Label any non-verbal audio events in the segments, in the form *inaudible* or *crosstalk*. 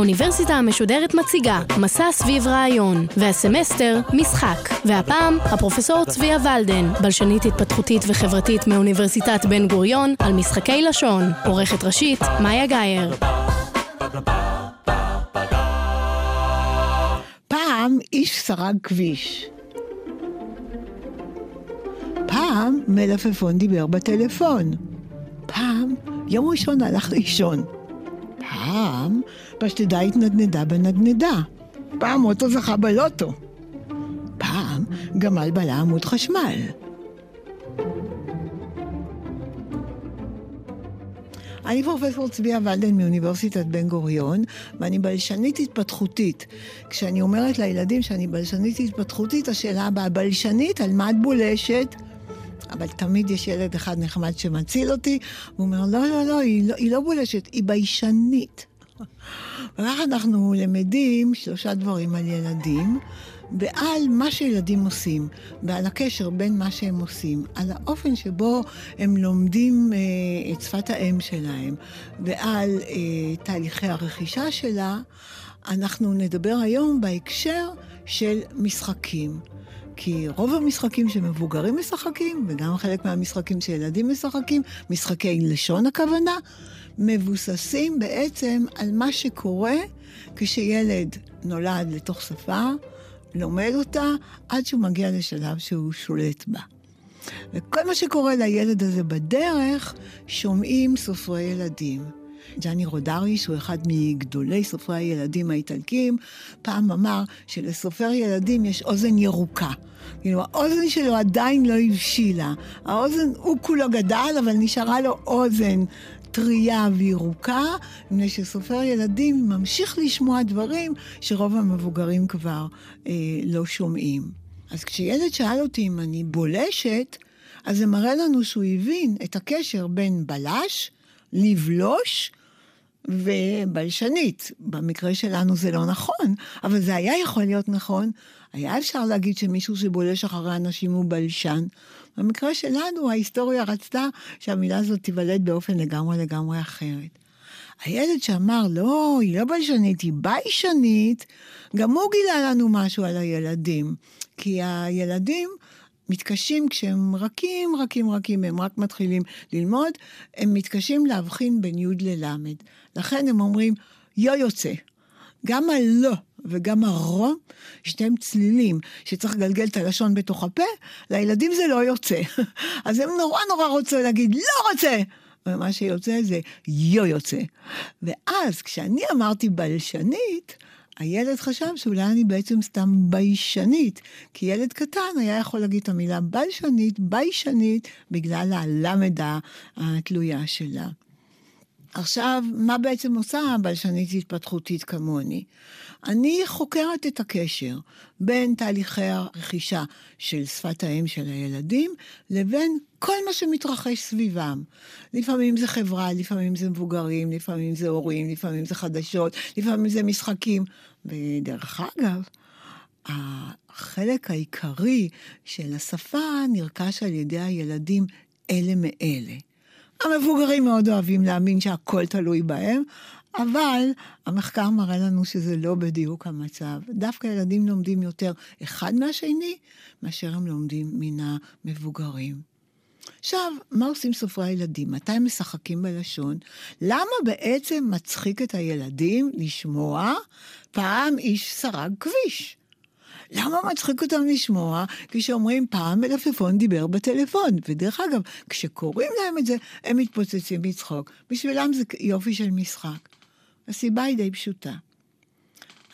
האוניברסיטה המשודרת מציגה מסע סביב רעיון, והסמסטר משחק. והפעם הפרופסור צביה ולדן, בלשנית התפתחותית וחברתית מאוניברסיטת בן גוריון, על משחקי לשון. עורכת ראשית, מאיה גאייר. פעם איש סרג כביש. פעם מלפפון דיבר בטלפון. פעם יום ראשון הלך לישון. פעם פשטדה התנדנדה בנדנדה. פעם אוטו זכה בלוטו. פעם גמל בלע עמוד חשמל. אני פרופסור צביה ולדן מאוניברסיטת בן גוריון, ואני בלשנית התפתחותית. כשאני אומרת לילדים שאני בלשנית התפתחותית, השאלה הבאה, בלשנית, על מה את בולשת? אבל תמיד יש ילד אחד נחמד שמציל אותי, הוא אומר, לא, לא, לא, היא לא, היא לא בולשת, היא ביישנית. וככה אנחנו למדים שלושה דברים על ילדים, ועל מה שילדים עושים, ועל הקשר בין מה שהם עושים, על האופן שבו הם לומדים אה, את שפת האם שלהם, ועל אה, תהליכי הרכישה שלה, אנחנו נדבר היום בהקשר של משחקים. כי רוב המשחקים שמבוגרים משחקים, וגם חלק מהמשחקים שילדים משחקים, משחקי לשון הכוונה, מבוססים בעצם על מה שקורה כשילד נולד לתוך שפה, לומד אותה, עד שהוא מגיע לשלב שהוא שולט בה. וכל מה שקורה לילד הזה בדרך, שומעים סופרי ילדים. ג'אני רודרי, שהוא אחד מגדולי סופרי הילדים האיטלקים, פעם אמר שלסופר ילדים יש אוזן ירוקה. כאילו, האוזן שלו עדיין לא הבשילה. האוזן, הוא כולו גדל, אבל נשארה לו אוזן טריה וירוקה, מפני שסופר ילדים ממשיך לשמוע דברים שרוב המבוגרים כבר אה, לא שומעים. אז כשילד שאל אותי אם אני בולשת, אז זה מראה לנו שהוא הבין את הקשר בין בלש, לבלוש, ובלשנית. במקרה שלנו זה לא נכון, אבל זה היה יכול להיות נכון. היה אפשר להגיד שמישהו שבולש אחרי אנשים הוא בלשן. במקרה שלנו ההיסטוריה רצתה שהמילה הזאת תיוולד באופן לגמרי לגמרי אחרת. הילד שאמר, לא, היא לא בלשנית, היא ביישנית, גם הוא גילה לנו משהו על הילדים. כי הילדים מתקשים כשהם רכים, רכים, רכים, הם רק מתחילים ללמוד, הם מתקשים להבחין בין י' לל'. לכן הם אומרים, יו יוצא. גם הלא וגם הרו, שתיהם צלילים שצריך לגלגל את הלשון בתוך הפה, לילדים זה לא יוצא. *laughs* אז הם נורא נורא רוצים להגיד, לא רוצה! ומה שיוצא זה יו יוצא. ואז כשאני אמרתי בלשנית, הילד חשב שאולי אני בעצם סתם ביישנית, כי ילד קטן היה יכול להגיד את המילה בלשנית, ביישנית, בגלל הלמדה התלויה שלה. עכשיו, מה בעצם עושה הבלשנית התפתחותית כמוני? אני חוקרת את הקשר בין תהליכי הרכישה של שפת האם של הילדים לבין כל מה שמתרחש סביבם. לפעמים זה חברה, לפעמים זה מבוגרים, לפעמים זה הורים, לפעמים זה חדשות, לפעמים זה משחקים. ודרך אגב, החלק העיקרי של השפה נרכש על ידי הילדים אלה מאלה. המבוגרים מאוד אוהבים להאמין שהכל תלוי בהם, אבל המחקר מראה לנו שזה לא בדיוק המצב. דווקא ילדים לומדים יותר אחד מהשני, מאשר הם לומדים מן המבוגרים. עכשיו, מה עושים סופרי הילדים? מתי הם משחקים בלשון? למה בעצם מצחיק את הילדים לשמוע פעם איש סרג כביש? למה מצחיק אותם לשמוע כשאומרים פעם מלפפון דיבר בטלפון? ודרך אגב, כשקוראים להם את זה, הם מתפוצצים מצחוק. בשבילם זה יופי של משחק. הסיבה היא די פשוטה.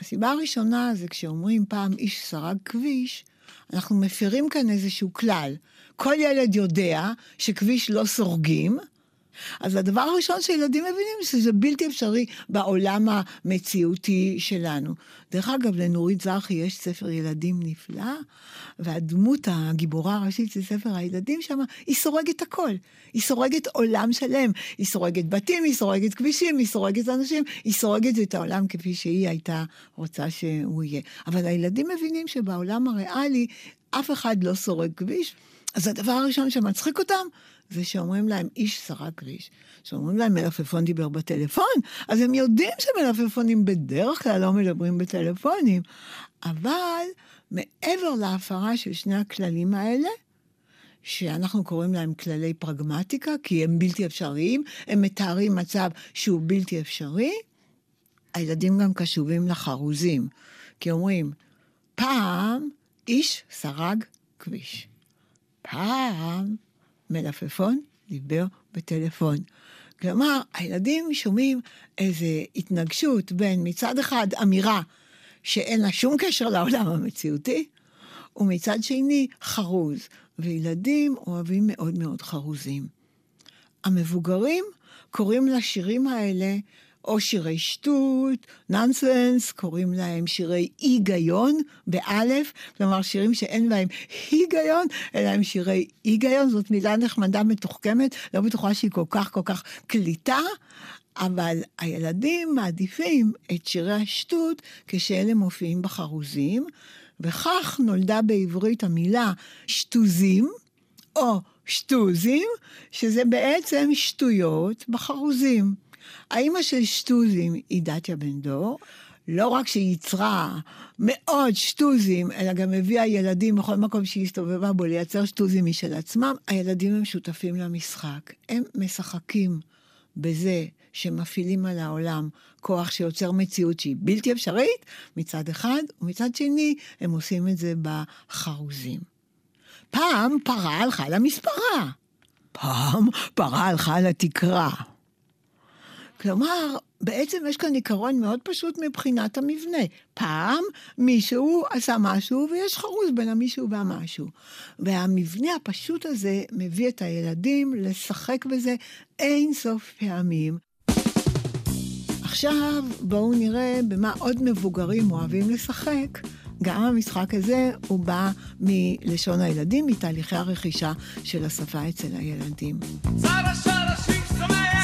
הסיבה הראשונה זה כשאומרים פעם איש סרג כביש, אנחנו מפירים כאן איזשהו כלל. כל ילד יודע שכביש לא סורגים, אז הדבר הראשון שילדים מבינים זה שזה בלתי אפשרי בעולם המציאותי שלנו. דרך אגב, לנורית זרחי יש ספר ילדים נפלא, והדמות הגיבורה הראשית של ספר הילדים שם, היא סורגת הכל. היא סורגת עולם שלם. היא סורגת בתים, היא סורגת כבישים, היא סורגת אנשים, היא סורגת את העולם כפי שהיא הייתה רוצה שהוא יהיה. אבל הילדים מבינים שבעולם הריאלי אף אחד לא סורג כביש. אז הדבר הראשון שמצחיק אותם, זה שאומרים להם, איש סרק כביש. שאומרים להם, מלפפון דיבר בטלפון, אז הם יודעים שמלפפונים בדרך כלל לא מדברים בטלפונים. אבל מעבר להפרה של שני הכללים האלה, שאנחנו קוראים להם כללי פרגמטיקה, כי הם בלתי אפשריים, הם מתארים מצב שהוא בלתי אפשרי, הילדים גם קשובים לחרוזים. כי אומרים, פעם איש סרג כביש. פעם מלפפון דיבר בטלפון. כלומר, הילדים שומעים איזו התנגשות בין מצד אחד אמירה שאין לה שום קשר לעולם המציאותי, ומצד שני חרוז. וילדים אוהבים מאוד מאוד חרוזים. המבוגרים קוראים לשירים האלה או שירי שטות, נונסנס, קוראים להם שירי היגיון, באלף, כלומר שירים שאין בהם היגיון, אלא הם שירי היגיון, זאת מילה נחמדה מתוחכמת, לא בטוחה שהיא כל כך כל כך קליטה, אבל הילדים מעדיפים את שירי השטות כשאלה מופיעים בחרוזים, וכך נולדה בעברית המילה שטוזים, או שטוזים, שזה בעצם שטויות בחרוזים. האימא של שטוזים היא דתיה בן דור, לא רק שהיא ייצרה מאוד שטוזים, אלא גם הביאה ילדים בכל מקום שהיא הסתובבה בו לייצר שטוזים משל עצמם, הילדים הם שותפים למשחק. הם משחקים בזה שמפעילים על העולם כוח שיוצר מציאות שהיא בלתי אפשרית מצד אחד, ומצד שני הם עושים את זה בחרוזים. פעם פרה הלכה למספרה, פעם פרה הלכה לתקרה. כלומר, בעצם יש כאן עיקרון מאוד פשוט מבחינת המבנה. פעם מישהו עשה משהו ויש חרוז בין המישהו והמשהו. והמבנה הפשוט הזה מביא את הילדים לשחק בזה אין סוף פעמים. עכשיו בואו נראה במה עוד מבוגרים אוהבים לשחק. גם המשחק הזה הוא בא מלשון הילדים, מתהליכי הרכישה של השפה אצל הילדים. שרה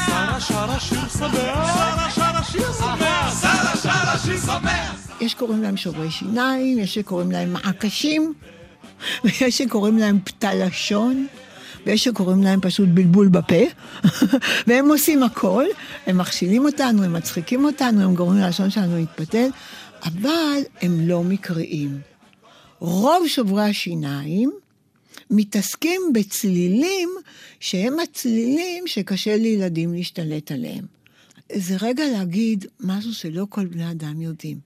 שרה שיר שמח! שרה שרה שיר שמח! שרה שרה שיר שמח! שרה שרה שיר שמח! יש שקוראים להם שוברי שיניים, יש שקוראים להם מעקשים, ויש שקוראים להם פתה לשון. ויש שקוראים להם פשוט בלבול בפה, *laughs* והם עושים הכל, הם מכשילים אותנו, הם מצחיקים אותנו, הם גורמים ללשון שלנו להתפתל, אבל הם לא מקריים. רוב שוברי השיניים מתעסקים בצלילים שהם הצלילים שקשה לילדים להשתלט עליהם. זה רגע להגיד משהו שלא כל בני אדם יודעים.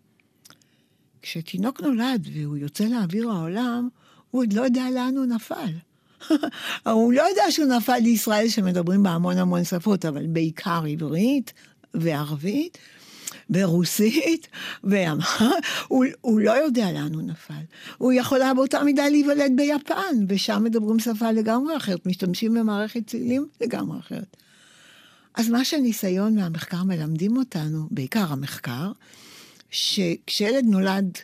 כשתינוק נולד והוא יוצא לאוויר העולם, הוא עוד לא יודע לאן הוא נפל. *laughs* הוא לא יודע שהוא נפל לישראל שמדברים בה המון המון שפות, אבל בעיקר עברית וערבית. ברוסית, הוא, הוא לא יודע לאן הוא נפל. הוא יכול היה באותה מידה להיוולד ביפן, ושם מדברים שפה לגמרי אחרת, משתמשים במערכת צלילים לגמרי אחרת. אז מה שהניסיון והמחקר מלמדים אותנו, בעיקר המחקר, שכשילד נולד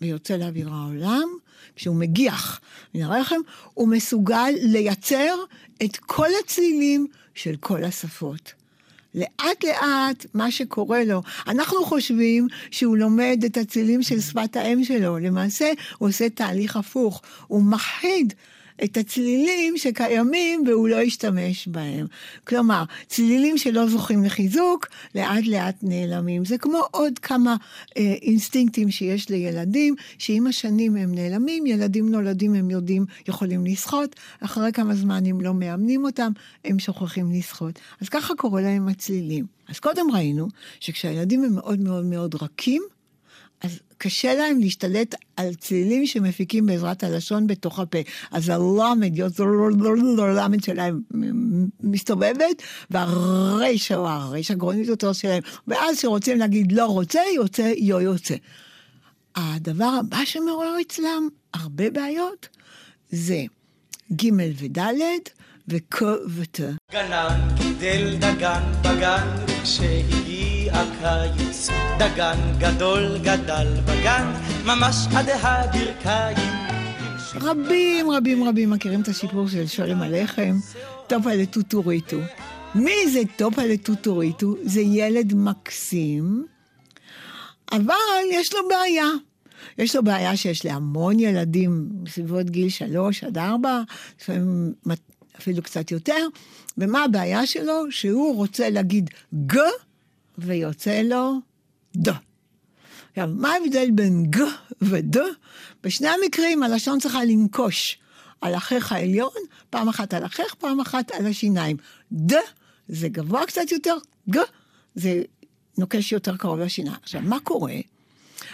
ויוצא לאוויר העולם, כשהוא מגיח מן הרחם, הוא מסוגל לייצר את כל הצלילים של כל השפות. לאט לאט מה שקורה לו, אנחנו חושבים שהוא לומד את הצלילים של שפת האם שלו, למעשה הוא עושה תהליך הפוך, הוא מחיד את הצלילים שקיימים והוא לא ישתמש בהם. כלומר, צלילים שלא זוכים לחיזוק, לאט לאט נעלמים. זה כמו עוד כמה אה, אינסטינקטים שיש לילדים, שעם השנים הם נעלמים, ילדים נולדים הם יודעים, יכולים לשחות, אחרי כמה זמן אם לא מאמנים אותם, הם שוכחים לשחות. אז ככה קורה להם הצלילים. אז קודם ראינו שכשהילדים הם מאוד מאוד מאוד רכים, אז קשה להם להשתלט על צלילים שמפיקים בעזרת הלשון בתוך הפה. אז הלמד, הלמד שלהם מסתובבת, והרשע או הרשע גרונית יותר שלהם, ואז כשרוצים להגיד לא רוצה, יוצא, יו יוצא. הדבר הבא שמעורר אצלם הרבה בעיות זה ג' וד', וכ ות. גנן גידל דגן בגן, כשהגיע קיץ, דגן גדול גדל בגן, ממש עד הברכיים. רבים רבים רבים מכירים את הסיפור של שולם הלחם, טופה לטוטוריטו. מי זה טופה לטוטוריטו? זה ילד מקסים, אבל יש לו בעיה. יש לו בעיה שיש להמון ילדים בסביבות גיל שלוש עד ארבע, לפעמים אפילו קצת יותר, ומה הבעיה שלו? שהוא רוצה להגיד ג, ויוצא לו ד. עכשיו, מה ההבדל בין ג וד? בשני המקרים הלשון צריכה לנקוש על החך העליון, פעם אחת על החך, פעם אחת על השיניים. ד זה גבוה קצת יותר, ג זה נוקש יותר קרוב לשיניים. עכשיו, מה קורה?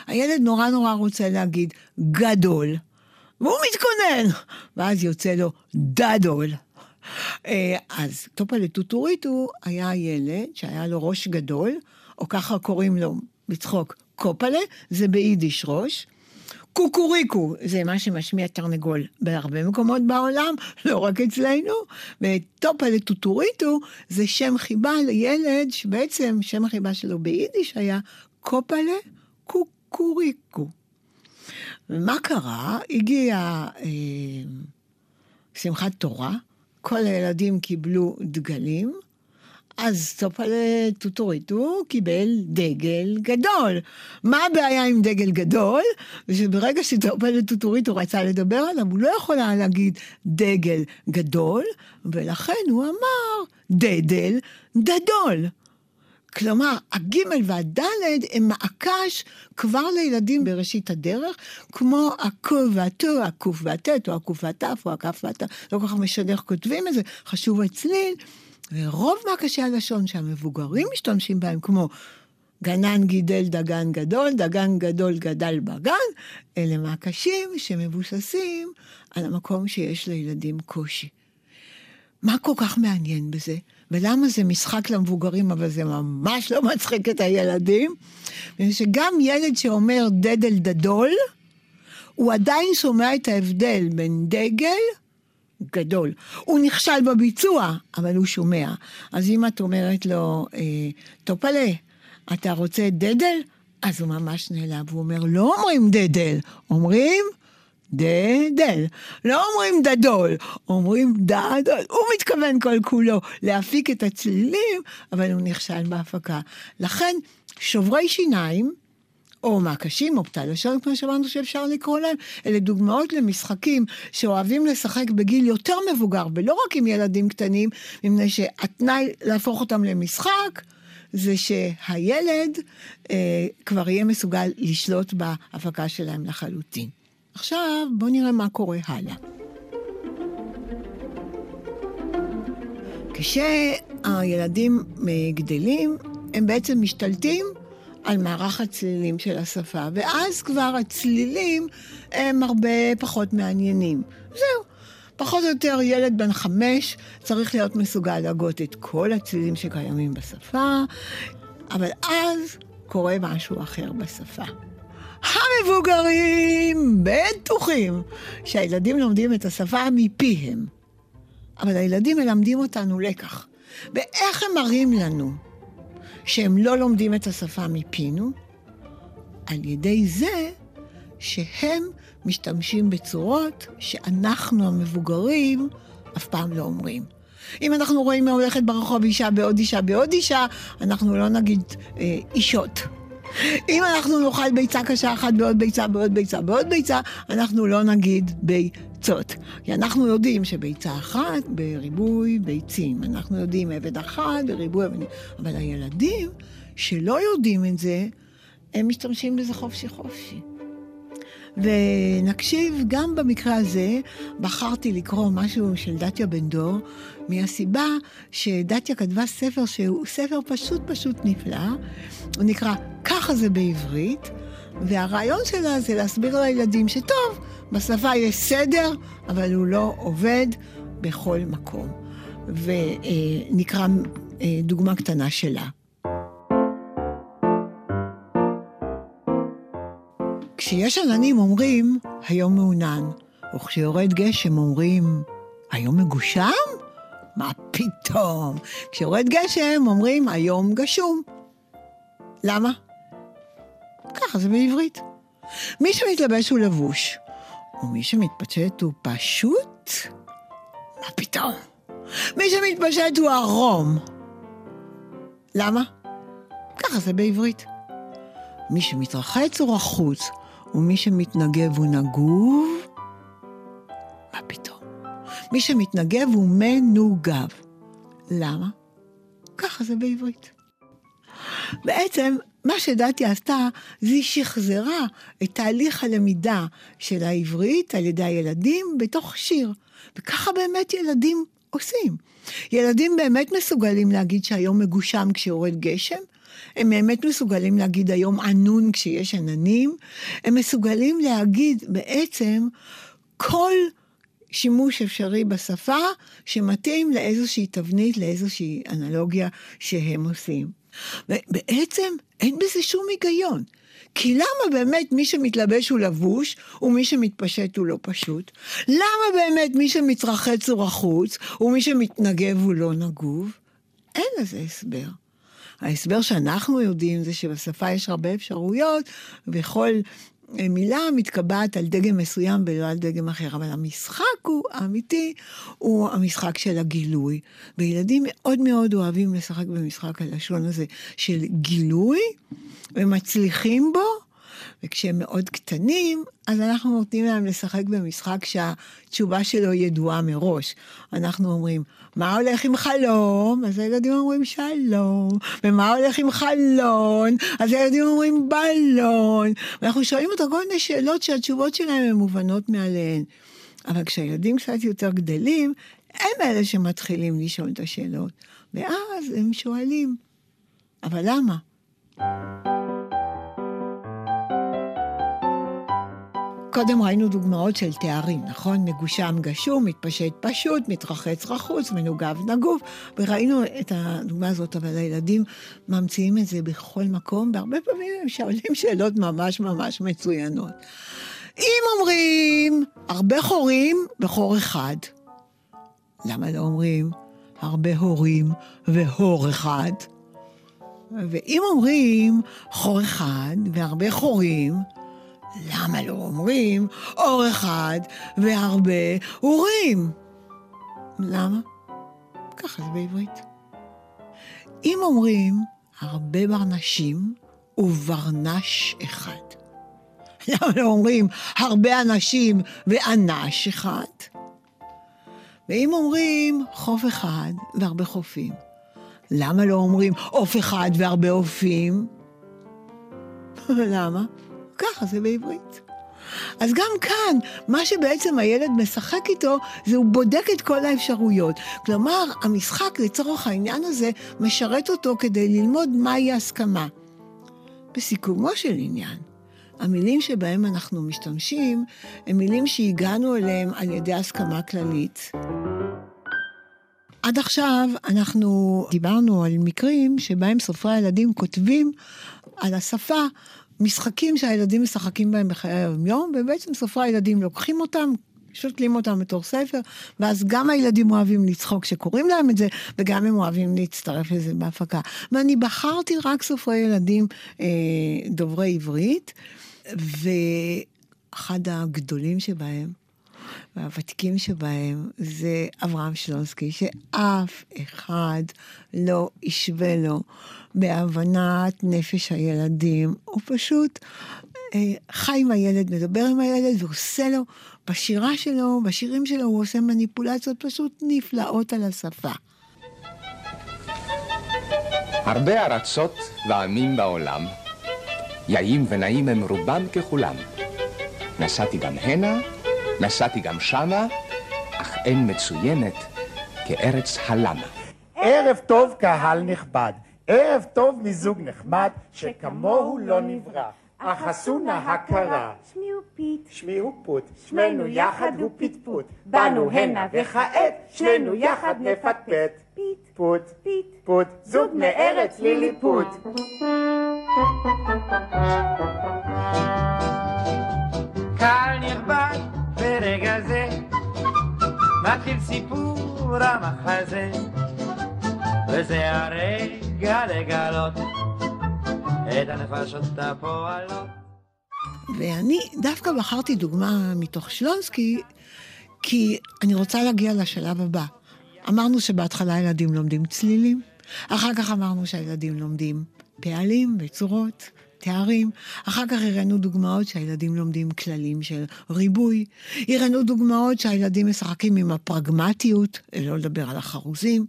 הילד נורא נורא רוצה להגיד גדול, והוא מתכונן, ואז יוצא לו דדול. אה, אז טופלה טוטוריטו היה ילד שהיה לו ראש גדול, או ככה קוראים לו בצחוק קופלה, זה ביידיש ראש. קוקוריקו זה מה שמשמיע תרנגול בהרבה מקומות בעולם, לא רק אצלנו. וטופלה טוטוריטו זה שם חיבה לילד שבעצם שם החיבה שלו ביידיש היה קופלה קוקוריקו. ומה קרה? הגיעה אה, שמחת תורה, כל הילדים קיבלו דגלים, אז טופלה טוטוריטו קיבל דגל גדול. מה הבעיה עם דגל גדול? שברגע שטופלה טוטוריטו רצה לדבר עליו, הוא לא יכול היה להגיד דגל גדול, ולכן הוא אמר דדל דדול. כלומר, הגימל והדלת הם מוקש כבר לילדים בראשית הדרך, כמו הקו והטו, הקוף והטט, או הקוף והתף, או הכף והתף, לא כל כך משנה איך כותבים את זה, חשוב הצליל. ורוב מעקשי הלשון שהמבוגרים משתמשים בהם, כמו גנן גידל דגן גדול, דגן גדול גדל בגן, אלה מעקשים שמבוססים על המקום שיש לילדים קושי. מה כל כך מעניין בזה? ולמה זה משחק למבוגרים, אבל זה ממש לא מצחיק את הילדים? שגם ילד שאומר דדל דדול, הוא עדיין שומע את ההבדל בין דגל גדול. הוא נכשל בביצוע, אבל הוא שומע. אז אם את אומרת לו, אה, טופלה, אתה רוצה דדל? אז הוא ממש נעלב, הוא אומר, לא אומרים דדל, אומרים דדל. לא אומרים דדול, אומרים דדול. הוא מתכוון כל כולו להפיק את הצלילים, אבל הוא נכשל בהפקה. לכן, שוברי שיניים, או מעקשים, או פתל לשון, כמו שאמרנו שאפשר לקרוא להם, אלה דוגמאות למשחקים שאוהבים לשחק בגיל יותר מבוגר, ולא רק עם ילדים קטנים, מפני שהתנאי להפוך אותם למשחק, זה שהילד אה, כבר יהיה מסוגל לשלוט בהפקה שלהם לחלוטין. עכשיו בואו נראה מה קורה הלאה. כשהילדים גדלים, הם בעצם משתלטים על מערך הצלילים של השפה, ואז כבר הצלילים הם הרבה פחות מעניינים. זהו. פחות או יותר ילד בן חמש צריך להיות מסוגל להגות את כל הצלילים שקיימים בשפה, אבל אז קורה משהו אחר בשפה. המבוגרים בטוחים שהילדים לומדים את השפה מפיהם, אבל הילדים מלמדים אותנו לקח. ואיך הם מראים לנו שהם לא לומדים את השפה מפינו? על ידי זה שהם משתמשים בצורות שאנחנו המבוגרים אף פעם לא אומרים. אם אנחנו רואים הולכת ברחוב אישה בעוד אישה בעוד אישה, אנחנו לא נגיד אה, אישות. אם אנחנו נאכל ביצה קשה אחת בעוד ביצה בעוד ביצה בעוד ביצה, אנחנו לא נגיד ביצות. כי אנחנו יודעים שביצה אחת בריבוי ביצים. אנחנו יודעים עבד אחד בריבוי עבדים. אבל הילדים שלא יודעים את זה, הם משתמשים בזה חופשי חופשי. ונקשיב, גם במקרה הזה בחרתי לקרוא משהו של דתיה בן דור, מהסיבה שדתיה כתבה ספר שהוא ספר פשוט פשוט נפלא, הוא נקרא "ככה זה בעברית", והרעיון שלה זה להסביר לילדים שטוב, בשפה יש סדר, אבל הוא לא עובד בכל מקום. ונקרא אה, דוגמה קטנה שלה. כשיש עננים אומרים, היום מעונן, וכשיורד גשם אומרים, היום מגושם? מה פתאום? כשיורד גשם אומרים היום גשום. למה? ככה זה בעברית. מי שמתלבש הוא לבוש, ומי שמתפשט הוא פשוט? מה פתאום? מי שמתפשט הוא ערום. למה? ככה זה בעברית. מי שמתרחץ הוא רחוץ, ומי שמתנגב הוא נגוב. מה פתאום? מי שמתנגב הוא מנוגב. למה? ככה זה בעברית. בעצם, מה שדתי עשתה, זה היא שחזרה את תהליך הלמידה של העברית על ידי הילדים בתוך שיר. וככה באמת ילדים עושים. ילדים באמת מסוגלים להגיד שהיום מגושם כשיורד גשם, הם באמת מסוגלים להגיד היום ענון כשיש עננים, הם מסוגלים להגיד בעצם כל שימוש אפשרי בשפה שמתאים לאיזושהי תבנית, לאיזושהי אנלוגיה שהם עושים. ובעצם אין בזה שום היגיון. כי למה באמת מי שמתלבש הוא לבוש, ומי שמתפשט הוא לא פשוט? למה באמת מי שמתרחץ הוא רחוץ, ומי שמתנגב הוא לא נגוב? אין לזה הסבר. ההסבר שאנחנו יודעים זה שבשפה יש הרבה אפשרויות, וכל מילה מתקבעת על דגם מסוים ולא על דגם אחר, אבל המשחק הוא, האמיתי, הוא המשחק של הגילוי. וילדים מאוד מאוד אוהבים לשחק במשחק הלשון הזה של גילוי, ומצליחים בו, וכשהם מאוד קטנים, אז אנחנו נותנים להם לשחק במשחק שהתשובה שלו ידועה מראש. אנחנו אומרים, מה הולך עם חלום? אז הילדים אומרים שלום. ומה הולך עם חלון? אז הילדים אומרים בלון. ואנחנו שואלים אותם כל מיני שאלות שהתשובות שלהם הן מובנות מעליהן. אבל כשהילדים קצת יותר גדלים, הם אלה שמתחילים לשאול את השאלות. ואז הם שואלים, אבל למה? קודם ראינו דוגמאות של תארים, נכון? מגושם גשום, מתפשט פשוט, מתרחץ רחוץ, מנוגב נגוב, וראינו את הדוגמה הזאת, אבל הילדים ממציאים את זה בכל מקום, והרבה פעמים הם שואלים *laughs* שאלות ממש ממש מצוינות. אם אומרים הרבה חורים בחור אחד, למה לא אומרים הרבה הורים והור אחד? ואם אומרים חור אחד והרבה חורים, למה לא אומרים אור אחד והרבה אורים? למה? ככה זה בעברית. אם אומרים הרבה ברנשים וברנש אחד, למה לא אומרים הרבה אנשים ואנש אחד? ואם אומרים חוף אחד והרבה חופים, למה לא אומרים עוף אחד והרבה עופים? *laughs* למה? ככה זה בעברית. אז גם כאן, מה שבעצם הילד משחק איתו, זה הוא בודק את כל האפשרויות. כלומר, המשחק לצורך העניין הזה משרת אותו כדי ללמוד מהי הסכמה. בסיכומו של עניין, המילים שבהם אנחנו משתמשים, הם מילים שהגענו אליהם על ידי הסכמה כללית. עד עכשיו אנחנו דיברנו על מקרים שבהם סופרי הילדים כותבים על השפה משחקים שהילדים משחקים בהם בחיי היום-יום, ובעצם סופרי הילדים לוקחים אותם, שותלים אותם בתור ספר, ואז גם הילדים אוהבים לצחוק כשקוראים להם את זה, וגם הם אוהבים להצטרף לזה בהפקה. ואני בחרתי רק סופרי ילדים אה, דוברי עברית, ואחד הגדולים שבהם, והוותיקים שבהם זה אברהם שלונסקי, שאף אחד לא ישווה לו בהבנת נפש הילדים. הוא פשוט אה, חי עם הילד, מדבר עם הילד ועושה לו, בשירה שלו, בשירים שלו, הוא עושה מניפולציות פשוט נפלאות על השפה. הרבה ארצות ועמים בעולם, יאים ונעים הם רובם ככולם. נסעתי גם הנה נסעתי גם שמה, אך אין מצוינת כארץ הלמה. ערב טוב קהל נכבד, ערב טוב מזוג נחמד, שכמוהו לא נברא. אך עשו נא הכרה. שמי הוא פיט. שמי הוא פוט. שמנו יחד הוא פטפוט. באנו הנה וכעת, שנינו יחד נפטפט. פיט. פוט. פיט. פוט. זוג מארץ ליליפוט. קהל נכבד ברגע זה מתחיל סיפור המחזה, וזה הרגע לגלות את הנפשות הפועלות. ואני דווקא בחרתי דוגמה מתוך שלונסקי, כי אני רוצה להגיע לשלב הבא. אמרנו שבהתחלה ילדים לומדים צלילים, אחר כך אמרנו שהילדים לומדים פעלים וצורות, תארים. אחר כך הראינו דוגמאות שהילדים לומדים כללים של ריבוי. הראינו דוגמאות שהילדים משחקים עם הפרגמטיות, לא לדבר על החרוזים.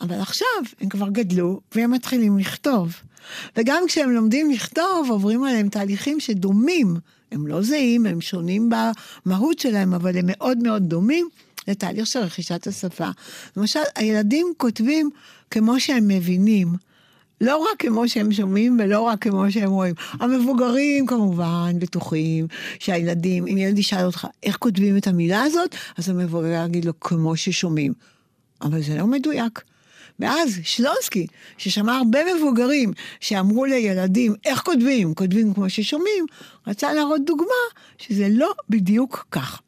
אבל עכשיו הם כבר גדלו והם מתחילים לכתוב. וגם כשהם לומדים לכתוב, עוברים עליהם תהליכים שדומים. הם לא זהים, הם שונים במהות שלהם, אבל הם מאוד מאוד דומים לתהליך של רכישת השפה. למשל, הילדים כותבים כמו שהם מבינים. לא רק כמו שהם שומעים ולא רק כמו שהם רואים. המבוגרים כמובן בטוחים שהילדים, אם ילד ישאל אותך איך כותבים את המילה הזאת, אז המבוגר יגיד לו כמו ששומעים. אבל זה לא מדויק. ואז שלונסקי, ששמע הרבה מבוגרים שאמרו לילדים איך כותבים, כותבים כמו ששומעים, רצה להראות דוגמה שזה לא בדיוק כך.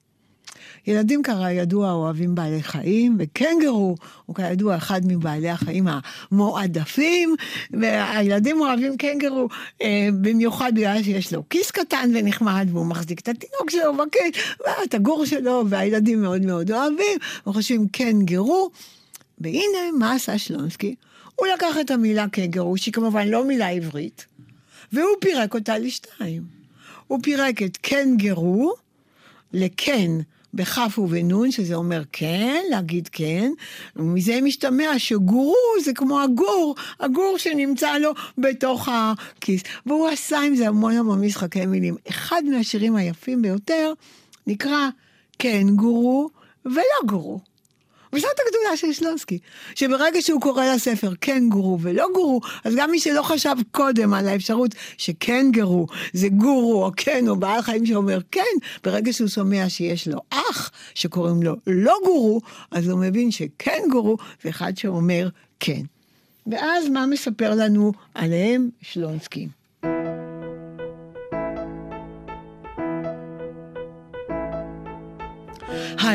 ילדים כידוע אוהבים בעלי חיים, וקנגרו הוא כידוע אחד מבעלי החיים המועדפים, והילדים אוהבים קנגרו אה, במיוחד בגלל שיש לו כיס קטן ונחמד, והוא מחזיק את התינוק שלו בכיס, ואת הגור שלו, והילדים מאוד מאוד אוהבים, וחושבים קנגרו. והנה, מה עשה שלונסקי? הוא לקח את המילה קנגרו, שהיא כמובן לא מילה עברית, והוא פירק אותה לשתיים. הוא פירק את קנגרו לכן. בכף ובנון, שזה אומר כן, להגיד כן, ומזה משתמע שגורו זה כמו הגור, הגור שנמצא לו בתוך הכיס. והוא עשה עם זה המון המון משחקי מילים. אחד מהשירים היפים ביותר נקרא כן גורו ולא גורו. וזאת הגדולה של שלונסקי, שברגע שהוא קורא לספר כן גורו ולא גורו, אז גם מי שלא חשב קודם על האפשרות שכן גרו זה גורו או כן או בעל חיים שאומר כן, ברגע שהוא שומע שיש לו אח שקוראים לו לא גורו, אז הוא מבין שכן גורו זה אחד שאומר כן. ואז מה מספר לנו עליהם שלונסקי?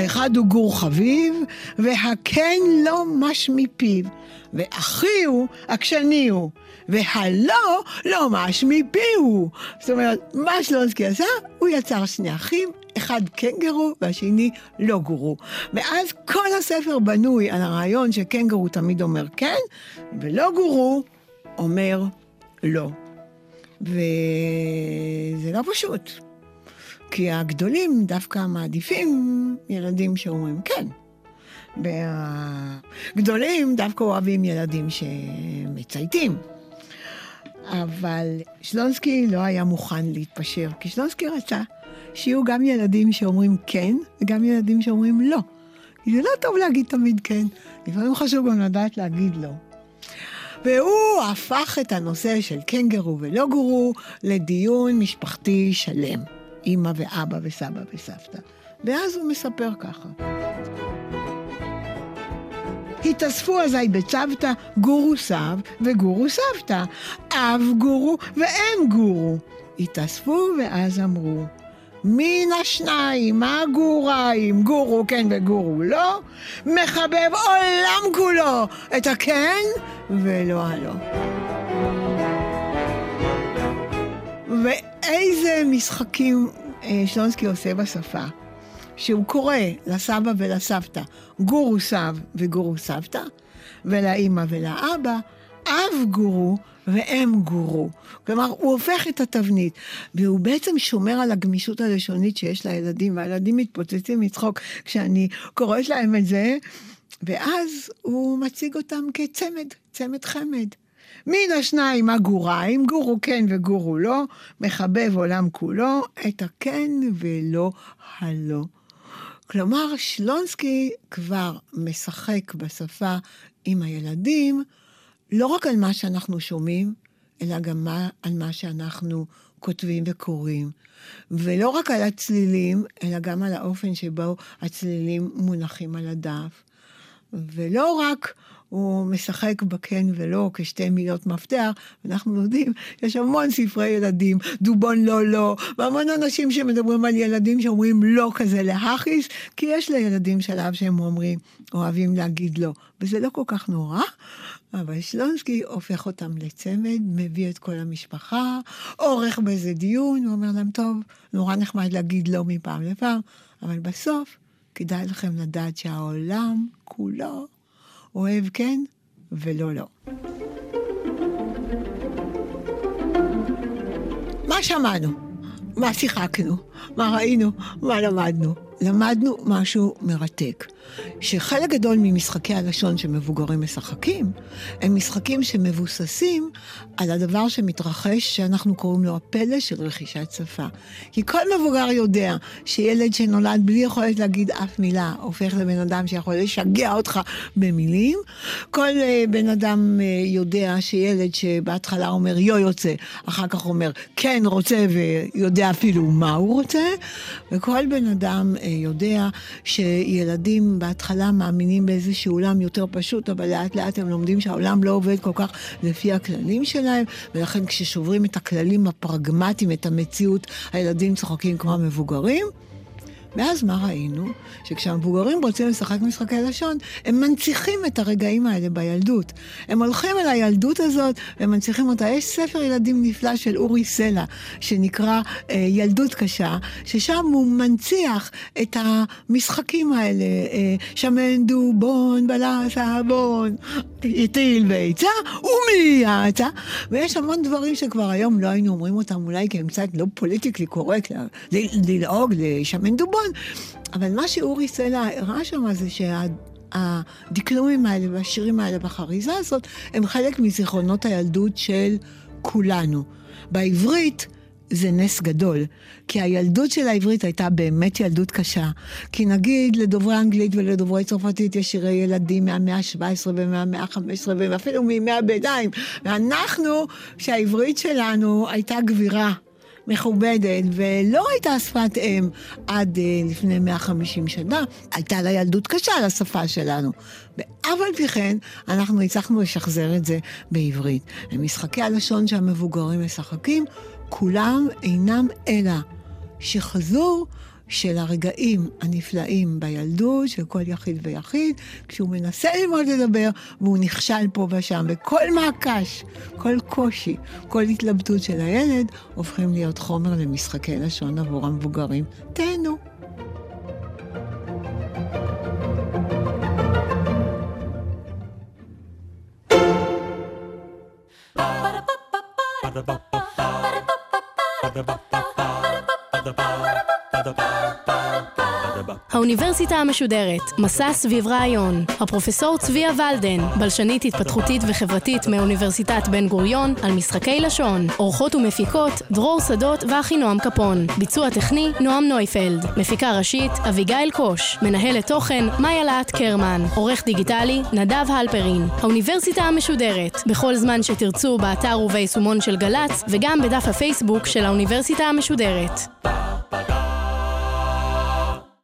האחד הוא גור חביב, והכן לא מש מפיו, ואחי הוא עקשני הוא, והלא לא מש מפיהו. זאת אומרת, מה שלונסקי עשה? הוא יצר שני אחים, אחד כן גרו והשני לא גורו. ואז כל הספר בנוי על הרעיון שכן גרו תמיד אומר כן, ולא גורו אומר לא. וזה לא פשוט. כי הגדולים דווקא מעדיפים ילדים שאומרים כן. והגדולים דווקא אוהבים ילדים שמצייתים. אבל שלונסקי לא היה מוכן להתפשר, כי שלונסקי רצה שיהיו גם ילדים שאומרים כן, וגם ילדים שאומרים לא. כי זה לא טוב להגיד תמיד כן, לפעמים חשוב גם לדעת להגיד לא. והוא הפך את הנושא של כן גרו ולא גורו לדיון משפחתי שלם. אימא ואבא וסבא וסבתא. ואז הוא מספר ככה. התאספו אזי בצוותא גורו סב וגורו סבתא, אב גורו ואם גורו. התאספו ואז אמרו, מן השניים, מה גוריים, גורו כן וגורו לא, מחבב עולם כולו את הכן ולא הלא. ואיזה משחקים אה, שלונסקי עושה בשפה. שהוא קורא לסבא ולסבתא גורו סב וגורו סבתא, ולאימא ולאבא אב גורו ואם גורו. כלומר, הוא הופך את התבנית, והוא בעצם שומר על הגמישות הלשונית שיש לילדים, והילדים מתפוצצים מצחוק כשאני קוראת להם את זה, ואז הוא מציג אותם כצמד, צמד חמד. מן השניים הגוריים, גורו כן וגורו לא, מחבב עולם כולו, את הכן ולא הלא. כלומר, שלונסקי כבר משחק בשפה עם הילדים, לא רק על מה שאנחנו שומעים, אלא גם מה, על מה שאנחנו כותבים וקוראים. ולא רק על הצלילים, אלא גם על האופן שבו הצלילים מונחים על הדף. ולא רק הוא משחק בכן ולא כשתי מילות מפתח, ואנחנו יודעים, יש המון ספרי ילדים, דובון לא לא, והמון אנשים שמדברים על ילדים שאומרים לא כזה להכיס, כי יש לילדים שלב שהם אומרים, אוהבים להגיד לא, וזה לא כל כך נורא. אבל שלונסקי הופך אותם לצמד, מביא את כל המשפחה, עורך באיזה דיון, הוא אומר להם, טוב, נורא נחמד להגיד לא מפעם לפעם, אבל בסוף כדאי לכם לדעת שהעולם כולו אוהב כן ולא לא. מה שמענו? מה שיחקנו? מה ראינו? מה למדנו? למדנו משהו מרתק. שחלק גדול ממשחקי הלשון שמבוגרים משחקים, הם משחקים שמבוססים על הדבר שמתרחש, שאנחנו קוראים לו הפלא של רכישת שפה. כי כל מבוגר יודע שילד שנולד בלי יכולת להגיד אף מילה, הופך לבן אדם שיכול לשגע אותך במילים. כל uh, בן אדם uh, יודע שילד שבהתחלה אומר יו יוצא, אחר כך אומר כן רוצה ויודע אפילו מה הוא רוצה. וכל בן אדם uh, יודע שילדים בהתחלה מאמינים באיזשהו עולם יותר פשוט, אבל לאט לאט הם לומדים שהעולם לא עובד כל כך לפי הכללים שלהם, ולכן כששוברים את הכללים הפרגמטיים, את המציאות, הילדים צוחקים כמו המבוגרים. ואז מה ראינו? שכשהמבוגרים רוצים לשחק משחקי לשון, הם מנציחים את הרגעים האלה בילדות. הם הולכים אל הילדות הזאת ומנציחים אותה. יש ספר ילדים נפלא של אורי סלע, שנקרא אה, ילדות קשה, ששם הוא מנציח את המשחקים האלה, אה, שמן דובון, בלס הבון, הטיל ביצה, ומי יצא. ויש המון דברים שכבר היום לא היינו אומרים אותם, אולי כי הם קצת לא פוליטיקלי קורקט, ללעוג לשמן דובון. נכון, אבל מה שאורי סלע הראה שם זה שהדקלומים האלה והשירים האלה בחריזה הזאת הם חלק מזיכרונות הילדות של כולנו. בעברית זה נס גדול, כי הילדות של העברית הייתה באמת ילדות קשה. כי נגיד לדוברי אנגלית ולדוברי צרפתית יש שירי ילדים מהמאה ה-17 ומהמאה ה-15 ואפילו מימי הביניים. ואנחנו, שהעברית שלנו הייתה גבירה. מכובדת, ולא הייתה שפת אם עד uh, לפני 150 שנה, הייתה לה ילדות קשה לשפה שלנו. ואף על פי כן, אנחנו הצלחנו לשחזר את זה בעברית. ומשחקי הלשון שהמבוגרים משחקים, כולם אינם אלא שחזור של הרגעים הנפלאים בילדות של כל יחיד ויחיד, כשהוא מנסה ללמוד לדבר והוא נכשל פה ושם, וכל מעקש, כל קושי, כל התלבטות של הילד, הופכים להיות חומר למשחקי לשון עבור המבוגרים. תהנו. האוניברסיטה המשודרת, מסע סביב רעיון. הפרופסור צביה ולדן, בלשנית התפתחותית וחברתית מאוניברסיטת בן גוריון, על משחקי לשון. אורחות ומפיקות, דרור שדות ואחינועם קפון. ביצוע טכני, נועם נויפלד. מפיקה ראשית, אביגיל קוש. מנהלת תוכן, מאיה להט קרמן. עורך דיגיטלי, נדב הלפרין. האוניברסיטה המשודרת, בכל זמן שתרצו באתר וביישומון של גל"צ, וגם בדף הפייסבוק של האוניברסיטה המשודרת.